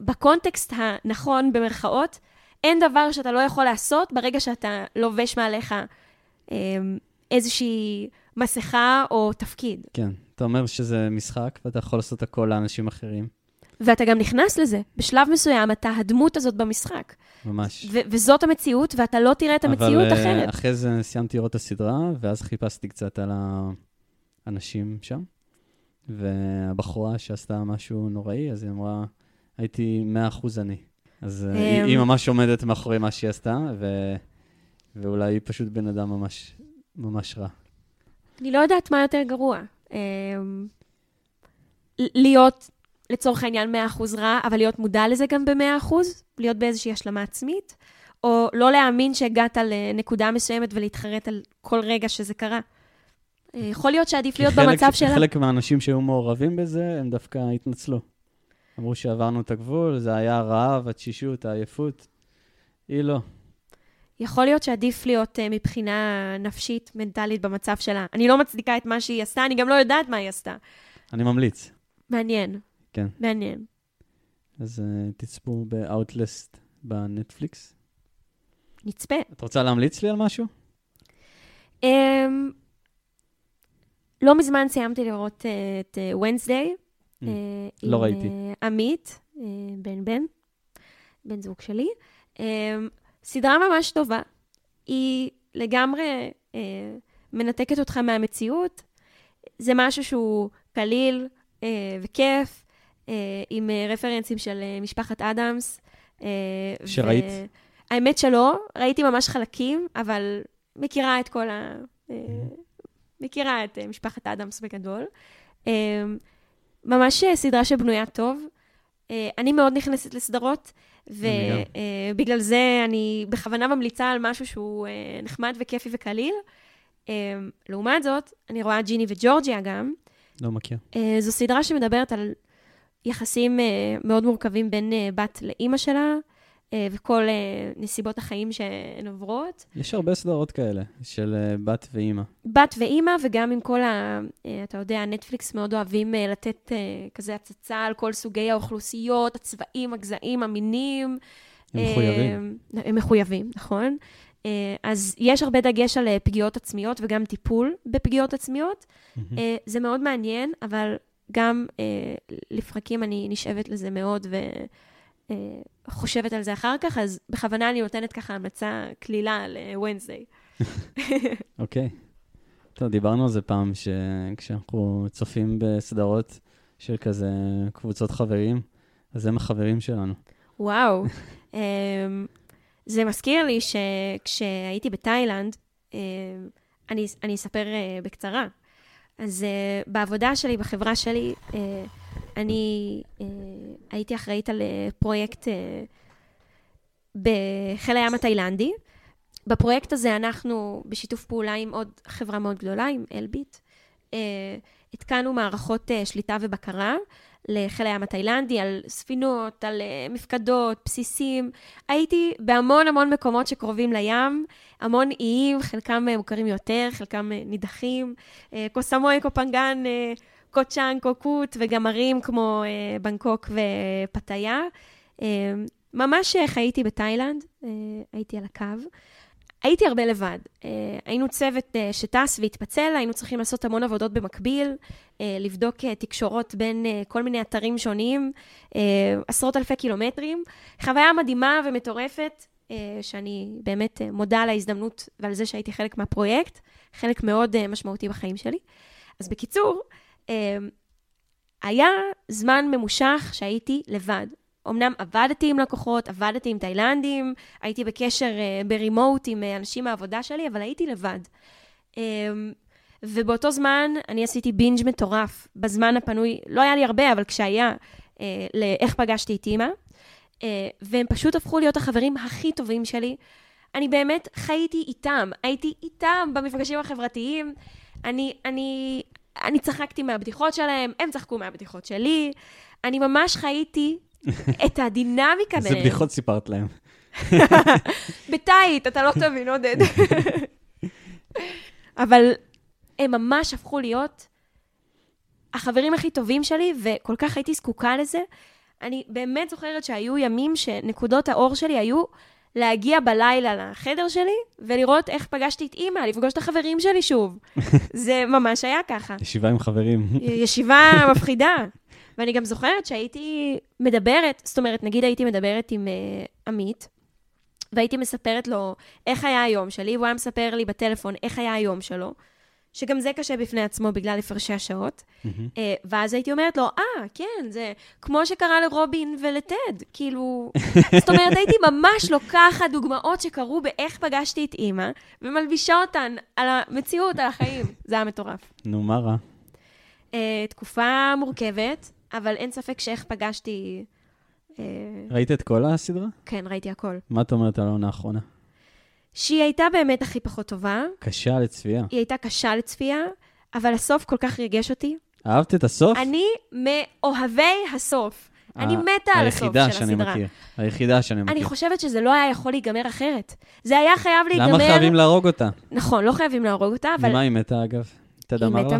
Speaker 2: שבקונטקסט הנכון, במרכאות, אין דבר שאתה לא יכול לעשות ברגע שאתה לובש מעליך אה, איזושהי מסכה או תפקיד.
Speaker 1: כן, אתה אומר שזה משחק, ואתה יכול לעשות הכל לאנשים אחרים,
Speaker 2: ואתה גם נכנס לזה. בשלב מסוים אתה הדמות הזאת במשחק.
Speaker 1: ממש.
Speaker 2: ו- וזאת המציאות, ואתה לא תראה את המציאות
Speaker 1: אבל אה,
Speaker 2: אחרת.
Speaker 1: אחרי זה סיימתי לראות את הסדרה, ואז חיפשתי קצת על האנשים שם, והבחורה שעשתה משהו נוראי, אז היא אמרה, הייתי 100% אני. אז אה, היא,
Speaker 2: אמ.
Speaker 1: היא ממש עומדת מאחורי מה שהיא עשתה, ו... ואולי היא פשוט בן אדם ממש, ממש רע.
Speaker 2: אני לא יודעת מה יותר גרוע. אמ, להיות, לצורך העניין, 100% רע, אבל להיות מודע לזה גם ב-100%, להיות באיזושהי השלמה עצמית, או לא להאמין שהגעת לנקודה מסוימת ולהתחרט על כל רגע שזה קרה. אה, יכול להיות שעדיף להיות
Speaker 1: חלק-
Speaker 2: במצב שלה.
Speaker 1: חלק מהאנשים שהיו מעורבים בזה, הם דווקא התנצלו. אמרו שעברנו את הגבול, זה היה הרעב, התשישות, העייפות. היא לא.
Speaker 2: יכול להיות שעדיף להיות uh, מבחינה נפשית, מנטלית, במצב שלה. אני לא מצדיקה את מה שהיא עשתה, אני גם לא יודעת מה היא עשתה.
Speaker 1: אני ממליץ.
Speaker 2: מעניין.
Speaker 1: כן.
Speaker 2: מעניין.
Speaker 1: אז uh, תצפו ב-Outlast בנטפליקס.
Speaker 2: נצפה.
Speaker 1: את רוצה להמליץ לי על משהו?
Speaker 2: Um, לא מזמן סיימתי לראות uh, את uh, Wednesday.
Speaker 1: Mm,
Speaker 2: אה,
Speaker 1: לא
Speaker 2: עם,
Speaker 1: ראיתי.
Speaker 2: אה, עמית, אה, בן בן, בן זוג שלי. אה, סדרה ממש טובה. היא לגמרי אה, מנתקת אותך מהמציאות. זה משהו שהוא קליל אה, וכיף, אה, עם אה, רפרנסים של אה, משפחת אדמס. אה,
Speaker 1: שראית?
Speaker 2: ו- האמת שלא, ראיתי ממש חלקים, אבל מכירה את כל ה... אה, מכירה את אה, משפחת אדמס בגדול. אה, ממש אה, סדרה שבנויה טוב. אה, אני מאוד נכנסת לסדרות. ובגלל זה אני בכוונה ממליצה על משהו שהוא אה, נחמד וכיפי וקליל. אה, לעומת זאת, אני רואה ג'יני וג'ורג'יה גם.
Speaker 1: לא מכיר.
Speaker 2: אה, זו סדרה שמדברת על יחסים אה, מאוד מורכבים בין אה, בת לאימא שלה, אה, וכל נסיבות החיים שהן עוברות.
Speaker 1: יש הרבה סדרות כאלה, של בת ואימא.
Speaker 2: בת ואימא, וגם עם כל ה... אתה יודע, נטפליקס מאוד אוהבים לתת כזה הצצה על כל סוגי האוכלוסיות, הצבעים, הגזעים, המינים.
Speaker 1: הם מחויבים.
Speaker 2: הם מחויבים, נכון. אז יש הרבה דגש על פגיעות עצמיות וגם טיפול בפגיעות עצמיות. אה, זה מאוד מעניין, אבל גם אה, לפרקים אני נשאבת לזה מאוד וחושבת על זה אחר כך, אז בכוונה אני נותנת ככה המלצה קלילה ל-Wednesday.
Speaker 1: אוקיי. טוב, דיברנו על זה פעם, שכשאנחנו צופים בסדרות של כזה קבוצות חברים, אז הם החברים שלנו.
Speaker 2: וואו. אמ, זה מזכיר לי שכשהייתי בתאילנד, אמ, אני, אני אספר אה, בקצרה. אז אה, בעבודה שלי, בחברה שלי, אה, אני אה, הייתי אחראית על אה, פרויקט אה, בחיל הים התאילנדי. בפרויקט הזה אנחנו, בשיתוף פעולה עם עוד חברה מאוד גדולה, עם אלביט, אה, התקנו מערכות אה, שליטה ובקרה לחיל הים התאילנדי, על ספינות, על uh, מפקדות, בסיסים. הייתי בהמון המון מקומות שקרובים לים, המון איים, חלקם uh, מוכרים יותר, חלקם uh, נידחים. קוסמוי, קופנגן, קוצ'אן, קוקוט, וגם ערים כמו בנקוק ופתאיה. ממש חייתי בתאילנד, הייתי על הקו. הייתי הרבה לבד. Uh, היינו צוות uh, שטס והתפצל, היינו צריכים לעשות המון עבודות במקביל, uh, לבדוק תקשורות בין כל מיני אתרים שונים, עשרות אלפי קילומטרים. חוויה מדהימה ומטורפת, שאני באמת מודה על ההזדמנות ועל זה שהייתי חלק מהפרויקט, חלק מאוד משמעותי בחיים שלי. אז בקיצור, היה זמן ממושך שהייתי לבד. אמנם עבדתי עם לקוחות, עבדתי עם תאילנדים, הייתי בקשר uh, ברימוט עם uh, אנשים מהעבודה שלי, אבל הייתי לבד. Um, ובאותו זמן אני עשיתי בינג' מטורף. בזמן הפנוי, לא היה לי הרבה, אבל כשהיה, uh, לאיך פגשתי את אימא. Uh, והם פשוט הפכו להיות החברים הכי טובים שלי. אני באמת חייתי איתם, הייתי איתם במפגשים החברתיים. אני, אני, אני צחקתי מהבדיחות שלהם, הם צחקו מהבדיחות שלי. אני ממש חייתי את הדינמיקה ביניהם.
Speaker 1: איזה בדיחות סיפרת להם.
Speaker 2: בטייט, אתה לא תבין, עודד. אבל הם ממש הפכו להיות החברים הכי טובים שלי, וכל כך הייתי זקוקה לזה. אני באמת זוכרת שהיו ימים שנקודות האור שלי היו להגיע בלילה לחדר שלי ולראות איך פגשתי את אימא, לפגוש את החברים שלי שוב. זה ממש היה ככה.
Speaker 1: ישיבה עם חברים.
Speaker 2: ישיבה מפחידה. ואני גם זוכרת שהייתי מדברת, זאת אומרת, נגיד הייתי מדברת עם uh, עמית, והייתי מספרת לו איך היה היום שלי, והוא היה מספר לי בטלפון איך היה היום שלו, שגם זה קשה בפני עצמו בגלל הפרשי השעות. Mm-hmm. Uh, ואז הייתי אומרת לו, אה, ah, כן, זה כמו שקרה לרובין ולטד, כאילו... זאת אומרת, הייתי ממש לוקחת דוגמאות שקרו באיך פגשתי את אימא, ומלבישה אותן על המציאות, על החיים. זה היה מטורף.
Speaker 1: נו, מה רע?
Speaker 2: Uh, תקופה מורכבת, אבל אין ספק שאיך פגשתי...
Speaker 1: אה, ראית את כל הסדרה?
Speaker 2: כן, ראיתי הכל.
Speaker 1: מה את אומרת על העונה האחרונה?
Speaker 2: שהיא הייתה באמת הכי פחות טובה.
Speaker 1: קשה לצפייה.
Speaker 2: היא הייתה קשה לצפייה, אבל הסוף כל כך ריגש אותי.
Speaker 1: אהבת את הסוף?
Speaker 2: אני מאוהבי הסוף. אני מתה על הסוף של הסדרה. היחידה
Speaker 1: שאני מכיר. היחידה שאני מכיר.
Speaker 2: אני חושבת שזה לא היה יכול להיגמר אחרת. זה היה חייב להיגמר...
Speaker 1: למה חייבים להרוג אותה?
Speaker 2: נכון, לא חייבים להרוג אותה, אבל...
Speaker 1: ממה היא מתה, אגב? לך?
Speaker 2: היא מתה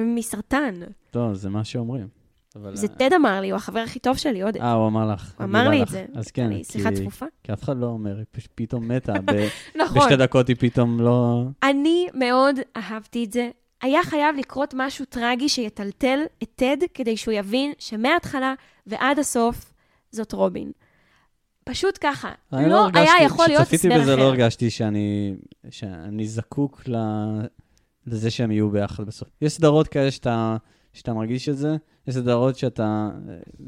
Speaker 2: מסרטן.
Speaker 1: לא, זה מה שאומרים.
Speaker 2: זה טד אמר לי, הוא החבר הכי טוב שלי, עוד...
Speaker 1: אה, הוא אמר לך.
Speaker 2: הוא אמר לי את זה.
Speaker 1: אז כן,
Speaker 2: אני שיחה צפופה.
Speaker 1: כי אף אחד לא אומר, היא פתאום מתה. נכון. בשתי דקות היא פתאום לא...
Speaker 2: אני מאוד אהבתי את זה. היה חייב לקרות משהו טרגי שיטלטל את טד, כדי שהוא יבין שמההתחלה ועד הסוף זאת רובין. פשוט ככה. לא, לא היה יכול להיות הסבר אחר.
Speaker 1: כשצפיתי בזה לא הרגשתי שאני, שאני זקוק לזה שהם יהיו ביחד בסוף. יש סדרות כאלה שאתה... שאתה מרגיש את זה. יש סדרות שאתה,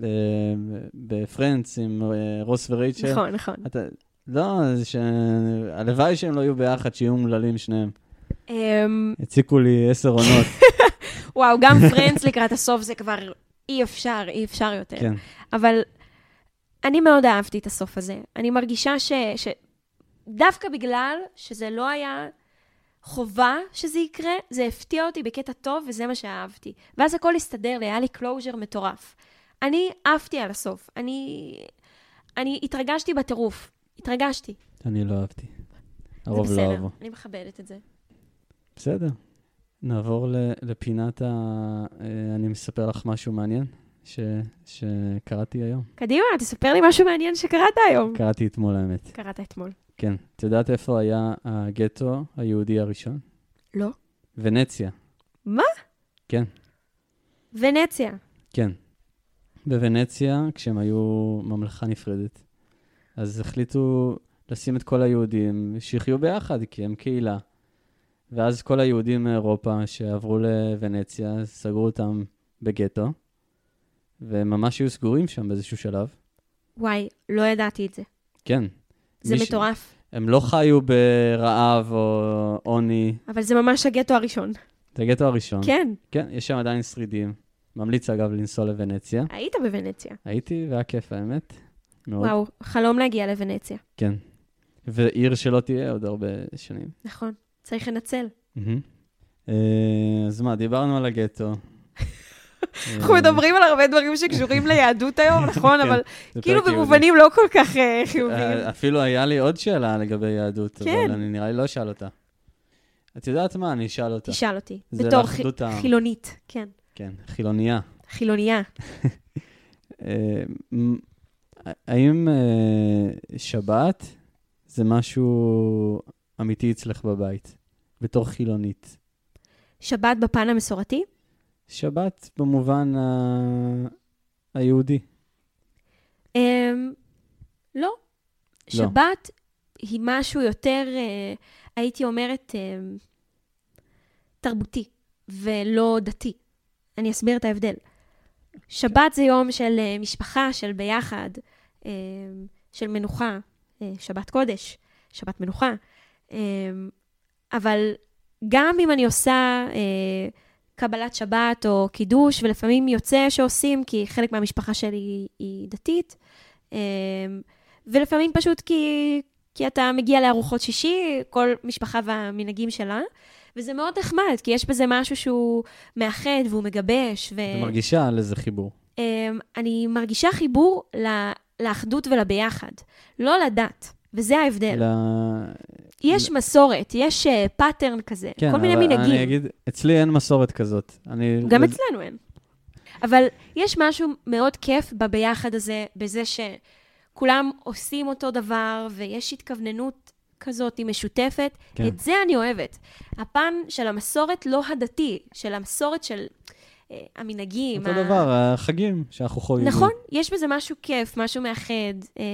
Speaker 1: אה, בפרנדס עם אה, רוס ורייצ'ל.
Speaker 2: נכון, נכון. אתה,
Speaker 1: לא, ש... הלוואי שהם לא יהיו ביחד, שיהיו אומללים שניהם. אמ, הציקו לי עשר עונות.
Speaker 2: וואו, גם Friends לקראת הסוף זה כבר אי אפשר, אי אפשר יותר. כן. אבל אני מאוד אהבתי את הסוף הזה. אני מרגישה ש... ש... דווקא בגלל שזה לא היה חובה שזה יקרה, זה הפתיע אותי בקטע טוב, וזה מה שאהבתי. ואז הכל הסתדר לי, היה לי closure מטורף. אני עפתי על הסוף. אני... אני התרגשתי בטירוף. התרגשתי.
Speaker 1: אני לא אהבתי. הרוב לא אהבו.
Speaker 2: אני מכבדת את זה.
Speaker 1: בסדר. נעבור לפינת ה... אה, אני מספר לך משהו מעניין ש... שקראתי היום.
Speaker 2: קדימה, תספר לי משהו מעניין שקראת היום.
Speaker 1: קראתי אתמול, האמת.
Speaker 2: קראת אתמול.
Speaker 1: כן. את יודעת איפה היה הגטו היהודי הראשון?
Speaker 2: לא.
Speaker 1: ונציה.
Speaker 2: מה?
Speaker 1: כן.
Speaker 2: ונציה.
Speaker 1: כן. בוונציה, כשהם היו ממלכה נפרדת, אז החליטו לשים את כל היהודים שיחיו ביחד, כי הם קהילה. ואז כל היהודים מאירופה שעברו לוונציה, סגרו אותם בגטו, והם ממש היו סגורים שם באיזשהו שלב.
Speaker 2: וואי, לא ידעתי את זה.
Speaker 1: כן,
Speaker 2: זה מיש... מטורף.
Speaker 1: הם לא חיו ברעב או עוני.
Speaker 2: אבל זה ממש הגטו הראשון.
Speaker 1: זה הגטו הראשון.
Speaker 2: כן.
Speaker 1: כן, יש שם עדיין שרידים. ממליץ, אגב, לנסוע לוונציה.
Speaker 2: היית בוונציה.
Speaker 1: הייתי, והיה כיף, האמת.
Speaker 2: מאוד. וואו, חלום להגיע לוונציה.
Speaker 1: כן. ועיר שלא תהיה עוד הרבה שנים.
Speaker 2: נכון, צריך לנצל.
Speaker 1: אה, אז מה, דיברנו על הגטו.
Speaker 2: אנחנו מדברים על הרבה דברים שקשורים ליהדות היום, נכון? כן, אבל כאילו במובנים לא כל כך אה, חיוביים.
Speaker 1: אה, אפילו היה לי עוד שאלה לגבי יהדות, אבל כן. אני נראה לי לא אשאל אותה. את יודעת מה? אני אשאל אותה.
Speaker 2: תשאל אותי. בתור חילונית, כן.
Speaker 1: כן. חילונייה. אה, האם שבת זה משהו אמיתי אצלך בבית, בתור חילונית?
Speaker 2: שבת בפן המסורתי?
Speaker 1: שבת במובן ה... היהודי.
Speaker 2: Um, לא. שבת היא משהו יותר, uh, הייתי אומרת, uh, תרבותי ולא דתי. אני אסביר את ההבדל. שבת זה יום של uh, משפחה, של ביחד, uh, של מנוחה, uh, שבת קודש, שבת מנוחה. Uh, אבל גם אם אני עושה uh, קבלת שבת או קידוש, ולפעמים יוצא שעושים, כי חלק מהמשפחה שלי היא, היא דתית, uh, ולפעמים פשוט כי, כי אתה מגיע לארוחות שישי, כל משפחה והמנהגים שלה, וזה מאוד נחמד, כי יש בזה משהו שהוא מאחד והוא מגבש. ו...
Speaker 1: את מרגישה על איזה חיבור.
Speaker 2: Um, אני מרגישה חיבור ל- לאחדות ולביחד, לא לדת, וזה ההבדל.
Speaker 1: ל...
Speaker 2: יש מסורת, יש pattern uh, כזה,
Speaker 1: כן,
Speaker 2: כל מיני
Speaker 1: אבל
Speaker 2: מנהגים.
Speaker 1: אני אגיד, אצלי אין מסורת כזאת. אני...
Speaker 2: גם
Speaker 1: לד-
Speaker 2: אצלנו אין. אבל יש משהו מאוד כיף בביחד הזה, בזה שכולם עושים אותו דבר, ויש התכווננות כזאת היא משותפת.
Speaker 1: כן.
Speaker 2: את זה אני אוהבת. הפן של המסורת לא הדתי, של המסורת של אה, המנהגים.
Speaker 1: אותו
Speaker 2: ה-
Speaker 1: דבר, החגים שאנחנו חוגגים.
Speaker 2: נכון, יש בזה משהו כיף, משהו מאחד, אה,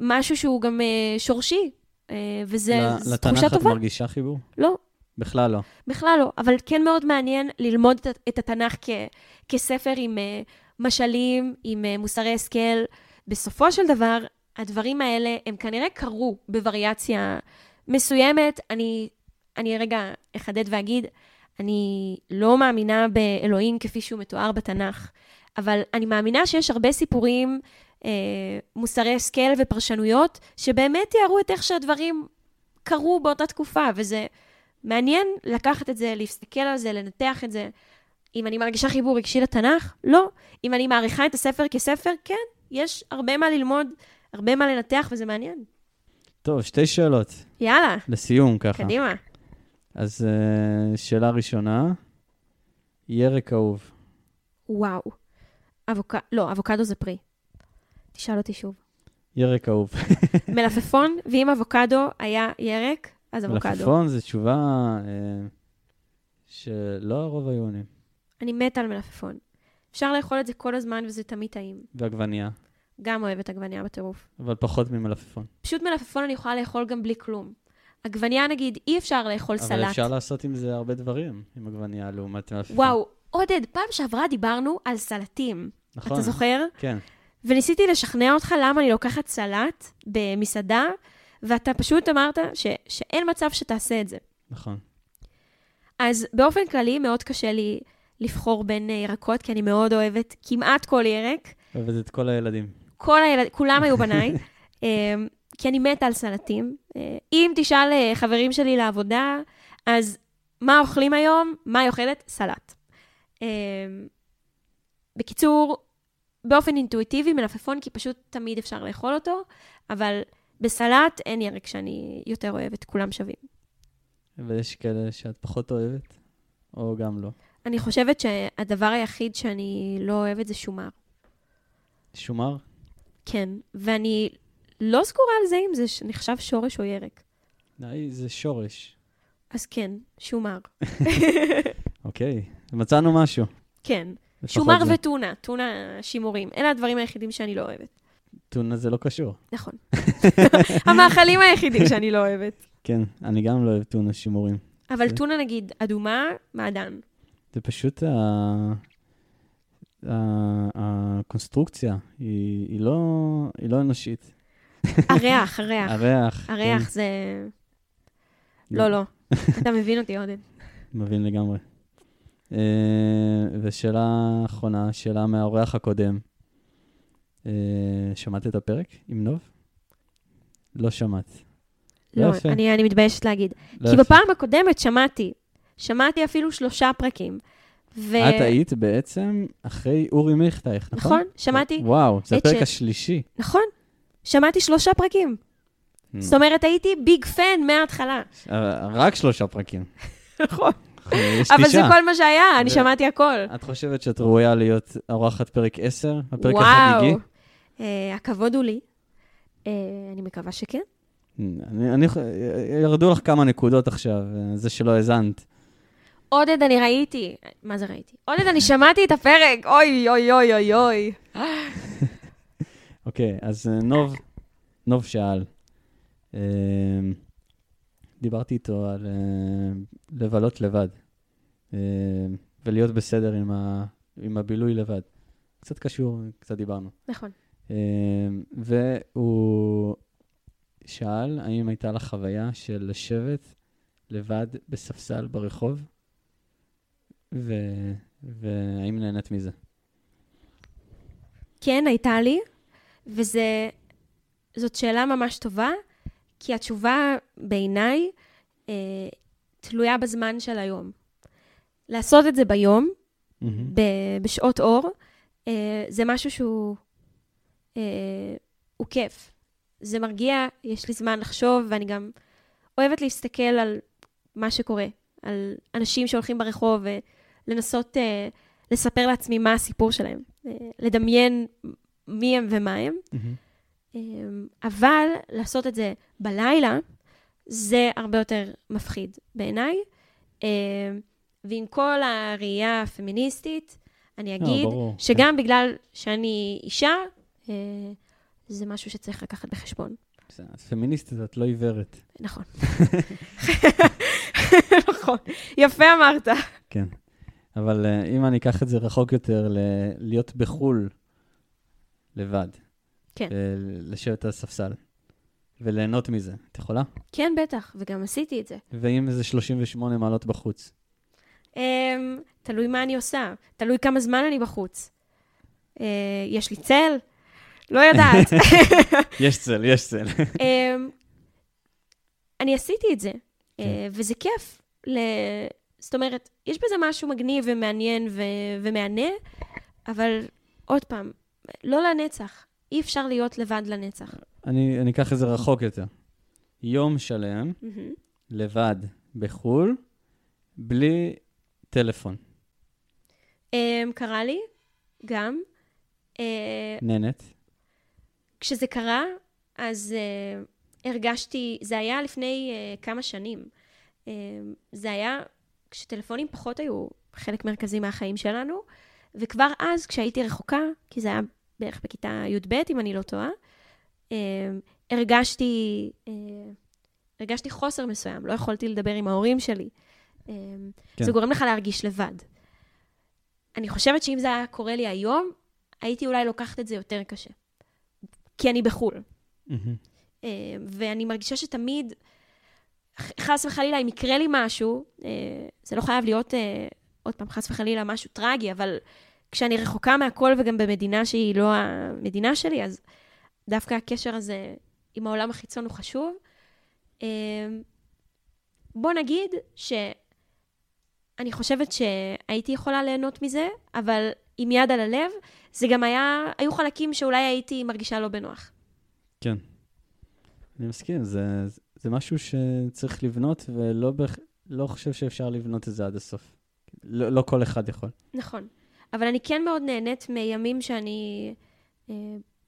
Speaker 2: משהו שהוא גם אה, שורשי, אה, וזה
Speaker 1: ל-
Speaker 2: זו
Speaker 1: לתנ"ך
Speaker 2: תחושה
Speaker 1: את
Speaker 2: טובה.
Speaker 1: מרגישה חיבור?
Speaker 2: לא,
Speaker 1: בכלל לא.
Speaker 2: בכלל לא, אבל כן מאוד מעניין ללמוד את, את התנ"ך כ, כספר עם uh, משלים, עם uh, מוסרי השכל. בסופו של דבר, הדברים האלה, הם כנראה קרו בווריאציה מסוימת. אני, אני רגע אחדד ואגיד, אני לא מאמינה באלוהים כפי שהוא מתואר בתנ"ך, אבל אני מאמינה שיש הרבה סיפורים, מוסרי השכל ופרשנויות, שבאמת תיארו את איך שהדברים קרו באותה תקופה, וזה מעניין לקחת את זה, להסתכל על זה, לנתח את זה. אם אני מרגישה חיבור רגשי לתנ"ך? לא. אם אני מעריכה את הספר כספר? כן. יש הרבה מה ללמוד, הרבה מה לנתח, וזה מעניין.
Speaker 1: טוב, שתי שאלות.
Speaker 2: יאללה,
Speaker 1: לסיום, ככה.
Speaker 2: קדימה.
Speaker 1: אז uh, שאלה ראשונה, ירק אהוב.
Speaker 2: וואו. אבוק... לא, אבוקדו זה פרי. תשאל אותי שוב.
Speaker 1: ירק אהוב.
Speaker 2: מלפפון, ואם אבוקדו היה ירק, אז אבוקדו.
Speaker 1: מלפפון זו תשובה uh, שלא הרוב היו עונים.
Speaker 2: אני מתה על מלפפון. אפשר לאכול את זה כל הזמן וזה תמיד טעים.
Speaker 1: ועגבנייה,
Speaker 2: גם אוהבת עגבנייה בטירוף.
Speaker 1: אבל פחות ממלפפון.
Speaker 2: פשוט מלפפון אני יכולה לאכול גם בלי כלום. עגבנייה, נגיד, אי אפשר לאכול
Speaker 1: אבל
Speaker 2: סלט.
Speaker 1: אפשר לעשות עם זה הרבה דברים, עם עגבנייה לעומת מלפפון.
Speaker 2: וואו, עודד, פעם שעברה דיברנו על סלטים.
Speaker 1: נכון.
Speaker 2: אתה זוכר?
Speaker 1: כן.
Speaker 2: וניסיתי לשכנע אותך למה אני לוקחת סלט במסעדה, ואתה פשוט אמרת ש, שאין מצב שתעשה את זה.
Speaker 1: נכון.
Speaker 2: אז באופן כללי, מאוד קשה לי לבחור בין אה, ירקות, כי אני מאוד אוהבת כמעט כל ירק.
Speaker 1: אוהבת את כל הילדים.
Speaker 2: כל הילד, כולם היו בניי, אמ, כי אני מתה על סלטים. אה, אם תשאל אה, חברים שלי לעבודה, אז מה אוכלים היום? מה היא אוכלת? סלט. אמ, בקיצור, באופן אינטואיטיבי מלפפון, כי פשוט תמיד אפשר לאכול אותו, אבל בסלט אין ירק שאני יותר אוהבת, כולם שווים.
Speaker 1: ויש כאלה שאת פחות אוהבת, או גם לא.
Speaker 2: אני חושבת שהדבר היחיד שאני לא אוהבת זה שומר.
Speaker 1: שומר?
Speaker 2: כן, ואני לא סגורה על זה אם זה נחשב שורש או ירק.
Speaker 1: די, זה שורש.
Speaker 2: אז כן, שומר.
Speaker 1: אוקיי, מצאנו משהו.
Speaker 2: כן. שומר
Speaker 1: זה.
Speaker 2: וטונה, טונה שימורים. אלה הדברים היחידים שאני לא אוהבת.
Speaker 1: טונה זה לא קשור.
Speaker 2: נכון. המאכלים היחידים שאני לא אוהבת.
Speaker 1: כן, אני גם לא אוהב טונה שימורים.
Speaker 2: אבל
Speaker 1: זה-
Speaker 2: טונה, נגיד, אדומה, מעדן.
Speaker 1: זה פשוט ה... הקונסטרוקציה, היא, היא, לא, היא לא אנושית.
Speaker 2: הריח, הריח.
Speaker 1: הריח.
Speaker 2: הריח זה...
Speaker 1: כן.
Speaker 2: לא, לא. אתה מבין אותי, עודד.
Speaker 1: מבין לגמרי. אה, ושאלה אחרונה, שאלה מהאורח הקודם. אה, שמעת את הפרק עם נוב? לא שמעת. לא
Speaker 2: לא. אני אני מתביישת להגיד.
Speaker 1: לא
Speaker 2: כי
Speaker 1: יפה.
Speaker 2: בפעם הקודמת שמעתי. שמעתי אפילו שלושה פרקים. ו...
Speaker 1: את היית בעצם אחרי אורי מיכטייך, נכון?
Speaker 2: נכון, שמעתי.
Speaker 1: וואו, זה הפרק
Speaker 2: ש-
Speaker 1: השלישי.
Speaker 2: נכון. שמעתי שלושה פרקים. זאת אומרת, הייתי ביג פן מההתחלה.
Speaker 1: אה, רק שלושה פרקים.
Speaker 2: נכון. אבל זה. כל מה שהיה, אני שמעתי הכל.
Speaker 1: את חושבת שאת ראויה להיות אורחת פרק 10? הפרק
Speaker 2: וואו.
Speaker 1: החגיגי?
Speaker 2: אה, הכבוד הוא לי. אה, אני מקווה שכן.
Speaker 1: אני, אני, ירדו לך כמה נקודות עכשיו, זה שלא האזנת.
Speaker 2: עודד, אני ראיתי. מה זה ראיתי? עודד, אני שמעתי את הפרק. אוי, אוי, אוי, אוי, אוי.
Speaker 1: אוקיי, אז אה, נוב, נוב שאל. אה, דיברתי איתו על אה, לבלות לבד, ולהיות בסדר עם, ה, עם הבילוי לבד. קצת קשור, קצת דיברנו.
Speaker 2: נכון.
Speaker 1: והוא שאל, האם הייתה לך חוויה של לשבת לבד בספסל ברחוב, ו... והאם נהנית מזה?
Speaker 2: כן, הייתה לי, וזאת שאלה ממש טובה, כי התשובה בעיניי אה, תלויה בזמן של היום. לעשות את זה ביום, mm-hmm. ב- בשעות אור, אה, זה משהו שהוא אה, הוא כיף. זה מרגיע, יש לי זמן לחשוב, ואני גם אוהבת להסתכל על מה שקורה, על אנשים שהולכים ברחוב ולנסות אה, לספר לעצמי מה הסיפור שלהם, אה, לדמיין מי הם ומה הם. Mm-hmm. אבל לעשות את זה בלילה, זה הרבה יותר מפחיד בעיניי. אה, ועם כל הראייה הפמיניסטית, אני אגיד לא, שגם כן. בגלל שאני אישה, זה משהו שצריך לקחת בחשבון.
Speaker 1: את פמיניסטית, את לא עיוורת.
Speaker 2: נכון. נכון, יפה אמרת.
Speaker 1: כן, אבל uh, אם אני אקח את זה רחוק יותר, ל- להיות בחו"ל לבד.
Speaker 2: כן.
Speaker 1: לשבת על הספסל, וליהנות מזה. את יכולה?
Speaker 2: כן, בטח, וגם עשיתי את זה.
Speaker 1: ואם זה 38 מעלות בחוץ?
Speaker 2: Um, תלוי מה אני עושה, תלוי כמה זמן אני בחוץ. Uh, יש לי צל? לא יודעת.
Speaker 1: יש צל, יש צל.
Speaker 2: אמ, אני עשיתי את זה, כן. אה, וזה כיף. זאת אומרת, יש בזה משהו מגניב ומעניין ומהנה, אבל עוד פעם, לא לנצח. אי אפשר להיות לבד לנצח.
Speaker 1: אני, אני אקח את זה רחוק יותר. יום שלם, לבד, בחו"ל, בלי טלפון.
Speaker 2: Um, קרה לי, גם.
Speaker 1: Uh, נהנית?
Speaker 2: כשזה קרה, אז uh, הרגשתי, זה היה לפני uh, כמה שנים. Uh, זה היה כשטלפונים פחות היו חלק מרכזי מהחיים שלנו, וכבר אז, כשהייתי רחוקה, כי זה היה בערך בכיתה י"ב, אם אני לא טועה, uh, הרגשתי, uh, הרגשתי חוסר מסוים, לא יכולתי לדבר עם ההורים שלי. Uh, כן. זה גורם לך להרגיש לבד. אני חושבת שאם זה היה קורה לי היום, הייתי אולי לוקחת את זה יותר קשה. כי אני בחו"ל. Mm-hmm. ואני מרגישה שתמיד, חס וחלילה, אם יקרה לי משהו, אה, זה לא חייב להיות, אה, עוד פעם, חס וחלילה, משהו טרגי, אבל כשאני רחוקה מהכל וגם במדינה שהיא לא המדינה שלי, אז דווקא הקשר הזה עם העולם החיצון הוא חשוב. בוא נגיד שאני חושבת שהייתי יכולה ליהנות מזה, אבל עם יד על הלב, זה גם היה, היו חלקים שאולי הייתי מרגישה לא בנוח.
Speaker 1: כן. אני מסכים, זה, זה משהו שצריך לבנות, ולא בח... לא חושב שאפשר לבנות את זה עד הסוף. לא, לא כל אחד יכול.
Speaker 2: נכון. אבל אני כן מאוד נהנית מימים שאני אה,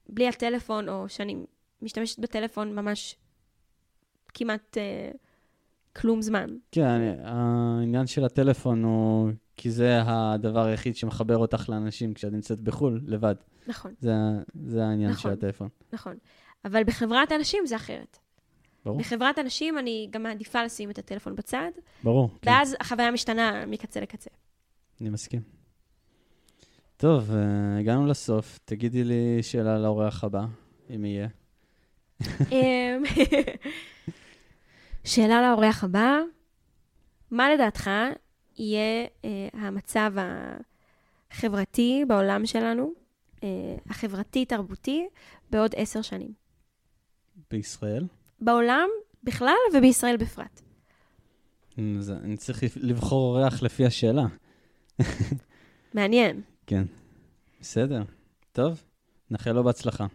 Speaker 2: בלי הטלפון, או שאני משתמשת בטלפון ממש כמעט אה, כלום זמן.
Speaker 1: כן, אני, העניין של הטלפון הוא כי זה הדבר היחיד שמחבר אותך לאנשים כשאת נמצאת בחו"ל, לבד.
Speaker 2: נכון.
Speaker 1: זה, זה העניין נכון, של הטלפון.
Speaker 2: נכון. אבל בחברת אנשים זה אחרת. ברור. בחברת אנשים אני גם מעדיפה לשים את הטלפון בצד.
Speaker 1: ברור.
Speaker 2: כן. ואז כן. החוויה משתנה מקצה לקצה.
Speaker 1: אני מסכים. טוב, uh, הגענו לסוף. תגידי לי שאלה לאורח הבא, אם יהיה.
Speaker 2: אמ, שאלה לאורח הבא, מה לדעתך יהיה אה, המצב החברתי בעולם שלנו, אה, החברתי-תרבותי, בעוד עשר שנים.
Speaker 1: בישראל?
Speaker 2: בעולם בכלל ובישראל בפרט.
Speaker 1: אז אני צריך לבחור אורח לפי השאלה.
Speaker 2: מעניין.
Speaker 1: כן. בסדר. טוב, נאחל לו בהצלחה.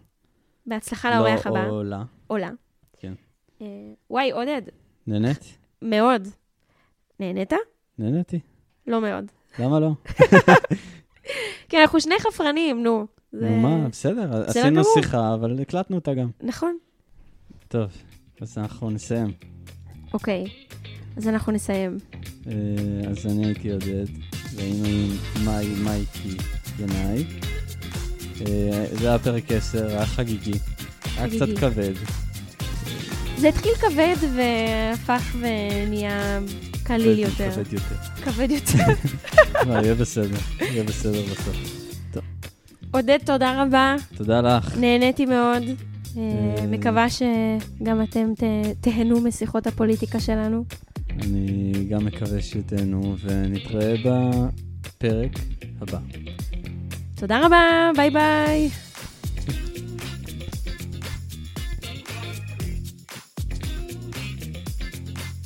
Speaker 2: בהצלחה לאורח
Speaker 1: לא
Speaker 2: הבא.
Speaker 1: לא עולה.
Speaker 2: עולה.
Speaker 1: כן.
Speaker 2: אה, וואי, עודד.
Speaker 1: נהנית?
Speaker 2: מאוד. נהנית?
Speaker 1: נהניתי.
Speaker 2: לא מאוד.
Speaker 1: למה לא?
Speaker 2: כי אנחנו שני חפרנים, נו.
Speaker 1: נו, מה, בסדר, עשינו שיחה, אבל הקלטנו אותה גם.
Speaker 2: נכון.
Speaker 1: טוב, אז אנחנו נסיים.
Speaker 2: אוקיי, אז אנחנו נסיים.
Speaker 1: אה, אז אני הייתי עודד, והיינו עם מאי מייקי ינאי. אה, זה היה פרק 10, היה חגיגי. היה. קצת כבד.
Speaker 2: זה התחיל כבד והפך ונהיה קליל יותר.
Speaker 1: כבד יותר.
Speaker 2: כבד יותר.
Speaker 1: לא, יהיה בסדר, יהיה בסדר בסוף.
Speaker 2: עודד, תודה רבה.
Speaker 1: תודה לך.
Speaker 2: נהניתי מאוד. אה,
Speaker 1: אה,
Speaker 2: מקווה שגם אתם תהנו משיחות הפוליטיקה שלנו.
Speaker 1: אני גם מקווה שתהנו, ונתראה בפרק הבא.
Speaker 2: תודה רבה, ביי ביי.